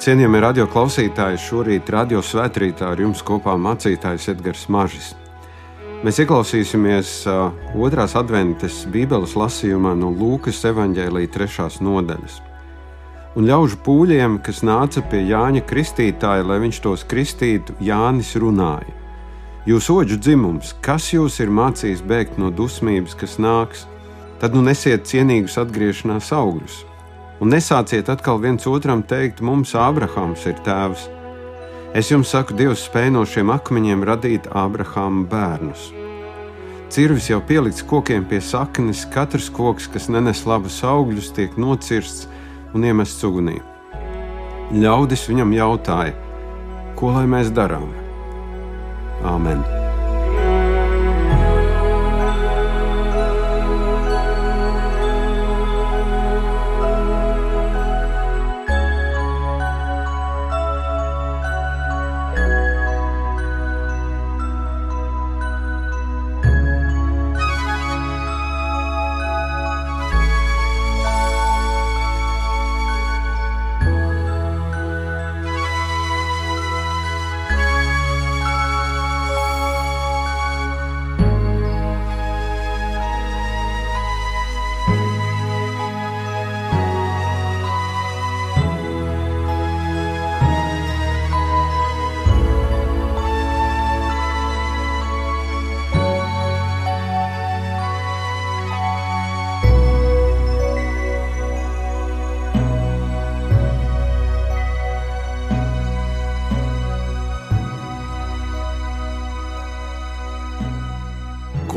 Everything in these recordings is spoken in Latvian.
Cienījamie radio klausītāji, šorīt radio svētkrītā ar jums kopā mācītājs Edgars Mažis. Mēs ieklausīsimies otrās adventas Bībeles lasījumā no Lūkas evanģēlīja trešās nodaļas. Un ļaužu pūļiem, kas nāca pie Jāņa Kristītāja, lai viņš tos kristītu, Jānis runāja: Jūs oģu dzimums, kas jūs ir mācījis bēgt no dusmības, kas nāks, tad nu nesiet cienīgus atgriešanās augļus un nesāciet atkal viens otram teikt, mums Ābrahāms ir tēvs. Es jums saku, Dievs spēj no šiem akmeņiem radīt Ābrahāma bērnus. Cirvis jau pielikts kokiem pie saknes, katrs koks, kas nenes labus augļus, tiek nocirsts un iemests ugunī. Ļaudis viņam jautāja, ko lai mēs darām? Āmen!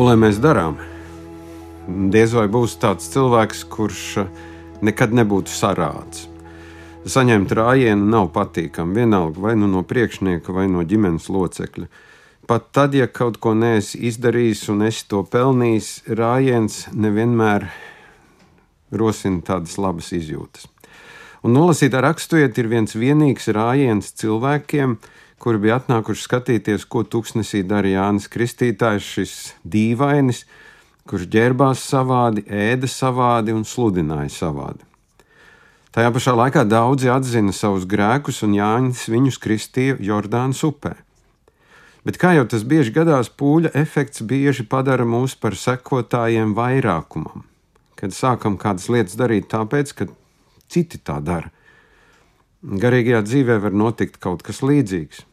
Ko lai mēs darām? Diez vai būs tāds cilvēks, kurš eh, nekad nebūtu sarāds. Saņemt rājienu nav patīkami, vienalga vai nu no priekšnieka, vai no ģimenes locekļa. Pat tad, ja kaut ko neesi izdarījis un esi to pelnījis, rājiens nevienmēr rosina tādas labas izjūtas. Un nolasītā raksturiet ir viens vienīgs rājiens cilvēkiem, kuri bija atnākuši skatīties, ko tuksnesī dara Jānis Kristītājs, šis dīvainis, kurš ģērbās savādi, ēda savādi un sludināja savādi. Tajā pašā laikā daudzi atzina savus grēkus, un Jānis viņus kristīja Jordānas upē. Bet kā jau tas bieži gadās, pūļa efekts bieži padara mūs par sekotājiem vairākumam, kad sākam kādas lietas darīt tāpēc, ka citi tā dara. Garīgajā dzīvē var notikt kaut kas līdzīgs.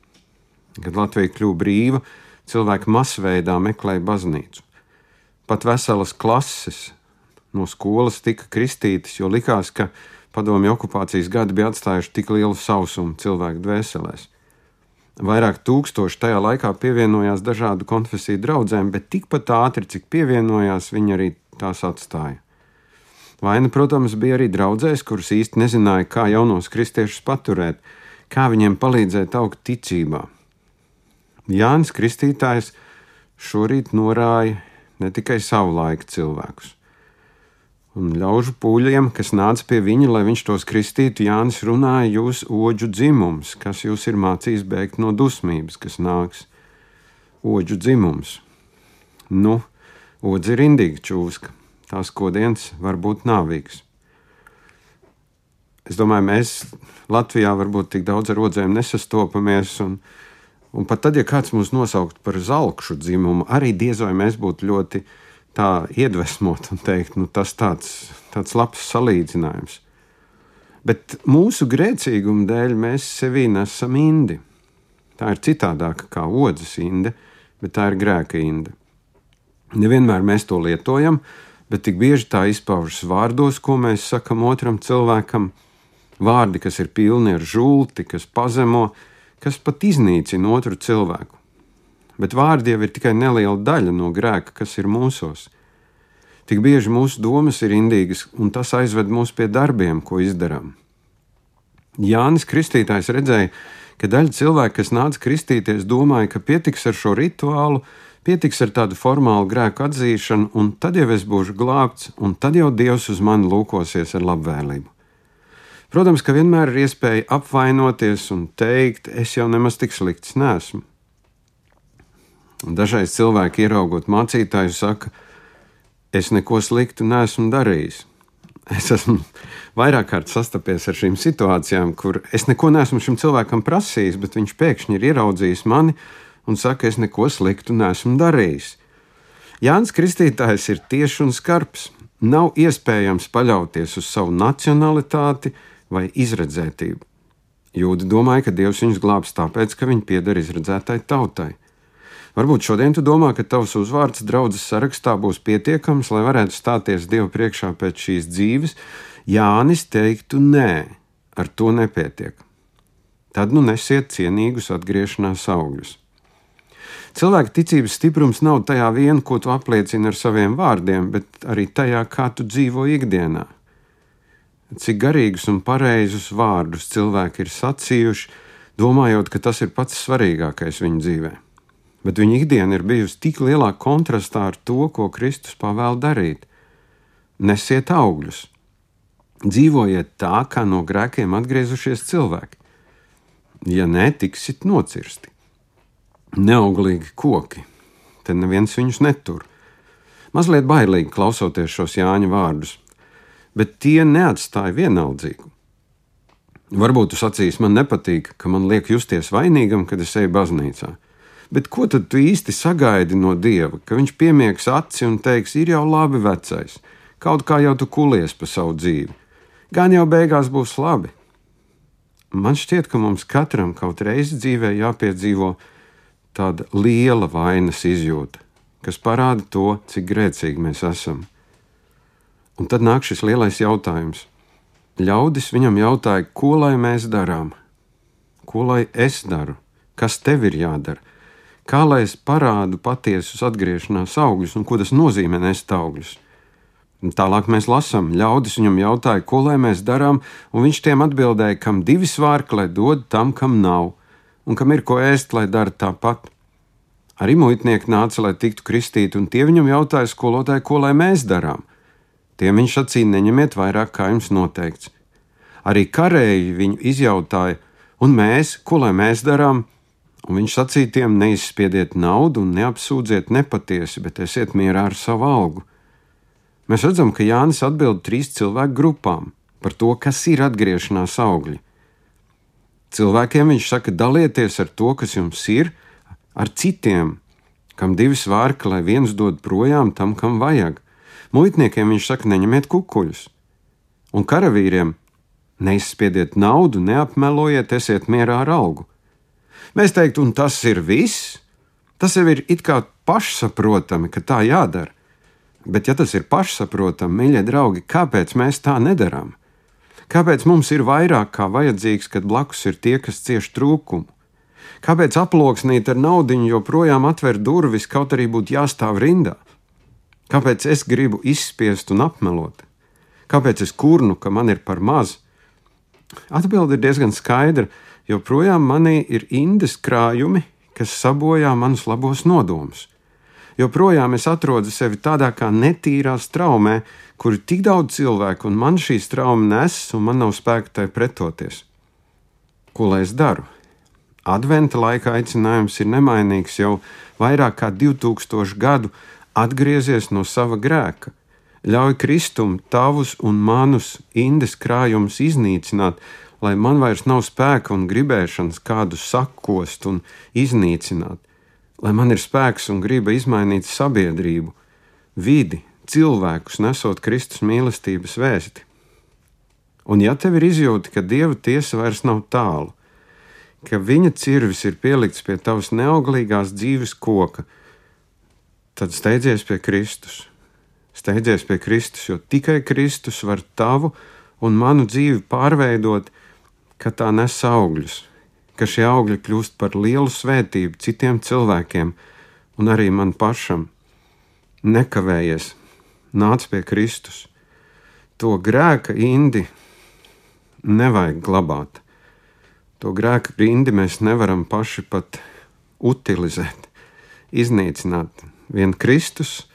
Kad Latvija kļuva brīva, cilvēki masveidā meklēja baznīcu. Pat veselas klases no skolas tika kristītas, jo likās, ka padomju okupācijas gadi bija atstājuši tik lielu sausumu cilvēku dvēselēs. Vairāk tūkstoši tajā laikā pievienojās dažādu konfesiju draugiem, bet tikpat ātri, cik pievienojās, viņi arī tās atstāja. Vaina, protams, bija arī draudzēs, kuras īsti nezināja, kā jaunos kristiešus paturēt, kā viņiem palīdzēt augt ticībā. Jānis Kristītājs šorīt norāja ne tikai savu laiku cilvēkus. Un ļaužu pūļiem, kas nāca pie viņa, lai viņš tos kristītu, Jānis runāja, jūs oģu dzimums, kas jūs ir mācījis bēgt no dusmības, kas nāks. Oģu dzimums. Nu, odzi ir indīga čūska, tās kodiens var būt nāvīgs. Es domāju, mēs Latvijā varbūt tik daudz ar odzēm nesastopamies, un, Un pat tad, ja kāds mūs nosauktu par zelkšu dzimumu, arī diez vai mēs būtu ļoti tā iedvesmot un teikt, nu, tas tāds, tāds labs salīdzinājums. Bet mūsu grēcīguma dēļ mēs sevī nesam indi. Tā ir citādāka kā odzes inde, bet tā ir grēka inde. Nevienmēr mēs to lietojam, bet tik bieži tā izpaužas vārdos, ko mēs sakam otram cilvēkam. Vārdi, kas ir pilni ar žulti, kas pazemo, kas pat iznīcina otru cilvēku. Bet vārdi jau ir tikai neliela daļa no grēka, kas ir mūsos. Tik bieži mūsu domas ir indīgas, un tas aizved mūs pie darbiem, ko izdarām. Jānis Kristītājs redzēja, ka daļa cilvēku, kas nāca kristīties, domāja, ka pietiks ar šo rituālu, pietiks ar tādu formālu grēku atzīšanu, un tad jau es būšu glābts, un tad jau Dievs uz mani lūkosies ar labvēlību. Protams, ka vienmēr ir iespēja apvainoties un teikt, es jau nemaz tik slikts nesmu. Dažreiz cilvēki ieraugot mācītāju saka, es neko sliktu nesmu darījis. Es esmu vairāk kārt sastapies ar šīm situācijām, kur es neko neesmu šim cilvēkam prasījis, bet viņš pēkšņi ir ieraudzījis mani un saka, es neko sliktu neesmu darījis. Jānis Kristītājs ir tieši un skarbs. Nav iespējams paļauties uz savu nacionalitāti vai izredzētību. Jūda domāja, ka Dievs viņus glābs tāpēc, ka viņi pieder izredzētai tautai. Varbūt šodien tu domā, ka tavs uzvārds draudzes sarakstā būs pietiekams, lai varētu stāties Dievu priekšā pēc šīs dzīves. Jānis teiktu, nē, ar to nepietiek. Tad nu nesiet cienīgus atgriešanās augļus. Cilvēka ticības stiprums nav tajā vien, ko tu apliecini ar saviem vārdiem, bet arī tajā, kā tu dzīvo ikdienā. Cik garīgus un pareizus vārdus cilvēki ir sacījuši, domājot, ka tas ir pats svarīgākais viņu dzīvē. Bet viņa ikdiena ir bijusi tik lielā kontrastā ar to, ko Kristus pavēl darīt. Nesiet augļus, dzīvojiet tā, kā no grēkiem atgriezušies cilvēki. Ja nē, tiksit nocirsti neauglīgi koki. Te neviens viņus netur. Mazliet bailīgi klausoties šos Jāņa vārdus, bet tie neatstāja vienaldzīgu. Varbūt jūs sacīs, man nepatīk, ka man liek justies vainīgam, kad es eju baznīcā. Bet ko tad tu īsti sagaidi no dieva? Ka viņš piemiegs aci un teiks, ir jau labi vecais, kaut kā jau tu kulies pa savu dzīvi. Gan jau beigās būs labi. Man šķiet, ka mums katram kaut reizi dzīvē jāpiedzīvo tāda liela vainas izjūta, kas parāda to, cik grēcīgi mēs esam. Un tad nāk šis lielais jautājums. Ļaudis viņam jautāja, ko lai mēs darām, ko lai es daru, kas tev ir jādara, kā lai es parādu patiesus atgriešanās augļus un ko tas nozīmē nest augļus. Un tālāk mēs lasām, ļaudis viņam jautāja, ko lai mēs darām, un viņš tiem atbildēja, kam divi svārki, lai dod tam, kam nav, un kam ir ko ēst, lai dara tāpat. Arī muitnieki nāca, lai tiktu kristīti, un tie viņam jautāja, skolotāji, ko lai mēs darām. Tiem viņš sacīja, neņemiet vairāk, kā jums noteikts. Arī karēji viņu izjautāja, un mēs, ko lai mēs darām? Un viņš sacīja tiem, neizspiediet naudu un neapsūdziet nepatiesi, bet esiet mierā ar savu algu. Mēs redzam, ka Jānis atbild trīs cilvēku grupām par to, kas ir atgriešanās augļi. Cilvēkiem viņš saka, dalieties ar to, kas jums ir, ar citiem, kam divi svārki, lai viens dod projām tam, kam vajag. Muitniekiem viņš saka, neņemiet kukuļus, un karavīriem neizspiediet naudu, neapmelojiet, esiet mierā ar algu. Mēs teiktu, un tas ir viss. Tas jau ir it kā pašsaprotami, ka tā jādara. Bet, ja tas ir pašsaprotami, mīļie draugi, kāpēc mēs tā nedarām? Kāpēc mums ir vairāk kā vajadzīgs, kad blakus ir tie, kas cieš trūkumu? Kāpēc aploksnīt ar naudu joprojām atver durvis, kaut arī būtu jāstāv rindā? Kāpēc es gribu izspiest un apmelot? Kāpēc es kurnu, ka man ir par maz? Atbilde ir diezgan skaidra, jo projām manī ir indes krājumi, kas sabojā manus labos nodomus joprojām es atrodu sevi tādā kā netīrā straumē, kur ir tik daudz cilvēku, un man šī strauma nes, un man nav spēka tai pretoties. Ko lai es daru? Adventa laika aicinājums ir nemainīgs jau vairāk kā 2000 gadu atgriezies no sava grēka. Ļauj Kristum tavus un manus indes krājumus iznīcināt, lai man vairs nav spēka un gribēšanas kādu sakost un iznīcināt lai man ir spēks un griba izmainīt sabiedrību, vidi, cilvēkus, nesot Kristus mīlestības vēsti. Un ja tev ir izjūta, ka Dieva tiesa vairs nav tālu, ka viņa cirvis ir pielikts pie tavas neauglīgās dzīves koka, tad steidzies pie Kristus. Steidzies pie Kristus, jo tikai Kristus var tavu un manu dzīvi pārveidot, ka tā nes augļus, ka šie augļi kļūst par lielu svētību citiem cilvēkiem un arī man pašam. Nekavējies, nāc pie Kristus. To grēka indi nevajag glabāt. To grēka indi mēs nevaram paši pat utilizēt, iznīcināt. Vien Kristus,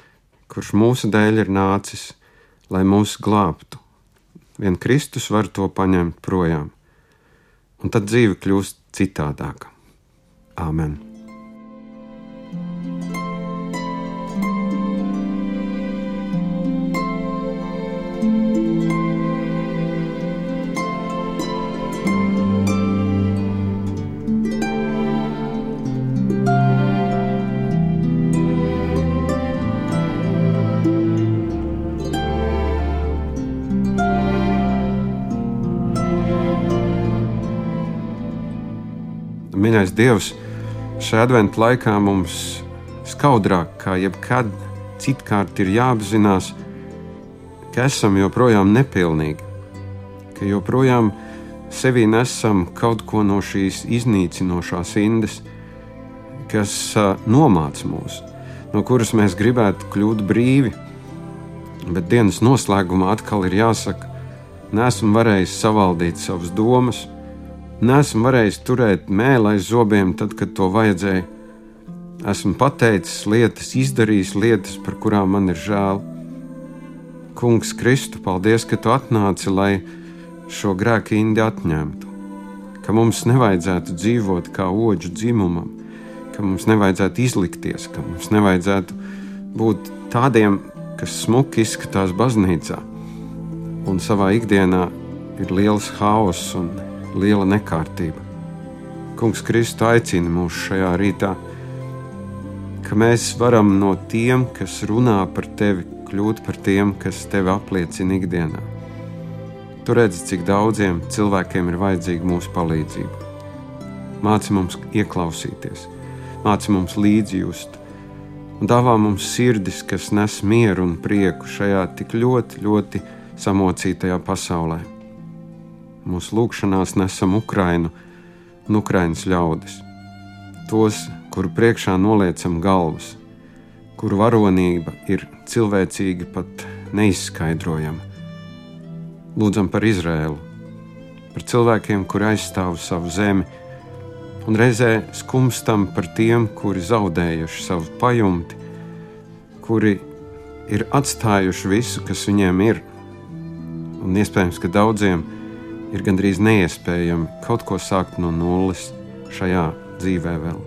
kurš mūsu dēļ ir nācis, lai mūs glābtu, vien Kristus var to paņemt projām. Un tad dzīve kļūst citādāka. Āmen! Dievs, šajā adventu laikā mums skaudrāk kā jebkad citkārt ir jāapzinās, ka esam joprojām nepilnīgi, ka joprojām sevī nesam kaut ko no šīs iznīcinošās indes, kas nomāca mūs, no kuras mēs gribētu kļūt brīvi. Bet dienas noslēgumā atkal ir jāsaka, nesmu varējis savaldīt savas domas, nesmu varējis turēt mēlē aiz zobiem, tad, kad to vajadzēja esmu pateicis lietas, izdarījis lietas, par kurām man ir žēl. Kungs, Kristu, paldies, ka tu atnāci, lai šo grēku indi atņemtu. Ka mums nevajadzētu dzīvot kā oģu dzimumam, ka mums nevajadzētu izlikties, ka mums nevajadzētu būt tādiem, kas smuki izskatās baznīcā, un savā ikdienā ir liels haoss un liela nekārtība. Kungs, Kristu aicina mūs šajā rītā ka mēs varam no tiem, kas runā par tevi, kļūt par tiem, kas tevi apliecina ikdienā. Tu redzi, cik daudziem cilvēkiem ir vajadzīga mūsu palīdzība. Māci mums ieklausīties, māci mums līdzjust, un dāvā mums sirdis, kas nes mieru un prieku šajā tik ļoti, ļoti samocītajā pasaulē. Mūsu lūgšanās nesam Ukrainu un Ukraiņas ļaudis, tos, kuru priekšā noliecam galvas, kuru varonība ir cilvēcīgi pat neizskaidrojama. Lūdzam par Izrēlu, par cilvēkiem, kuri aizstāv savu zemi, un reizē skumstam par tiem, kuri zaudējuši savu pajumti, kuri ir atstājuši visu, kas viņiem ir. Un iespējams, ka daudziem ir gandrīz neiespējami kaut ko sākt no nulles šajā dzīvē vēl.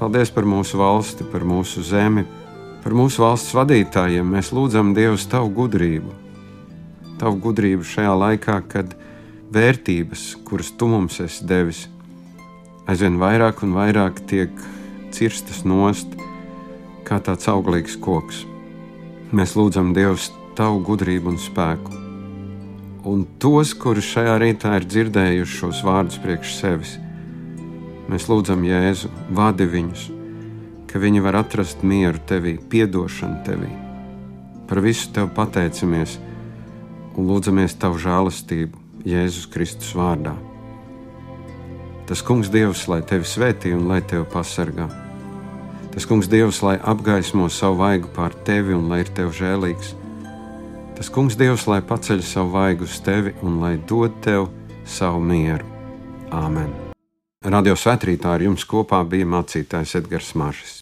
Paldies par mūsu valsti, par mūsu zemi, par mūsu valsts vadītājiem. Mēs lūdzam Dievu tavu gudrību, tavu gudrību šajā laikā, kad vērtības, kuras tu mums esi devis, aizvien vairāk un vairāk tiek cirstas nost kā tāds auglīgs koks. Mēs lūdzam Dievu tavu gudrību un spēku. Un tos, kuri šajā rītā ir dzirdējuši šos vārdus priekš sevis, Mēs lūdzam Jēzu, vadi viņus, ka viņi var atrast mieru tevī, atdošanu tevī. Par visu tev pateicamies un lūdzamies tavu žēlastību Jēzus Kristus vārdā. Tas kungs Dievs, lai tevi svētī un lai tevi pasargā. Tas kungs Dievs, lai apgaismo savu vaigu pār tevi un lai ir tev žēlīgs. Tas kungs Dievs, lai paceļ savu vaigu uz tevi un lai dod tev savu mieru. Āmen! Radio svētrītā ar jums kopā bija mācītājs Edgars Mažis.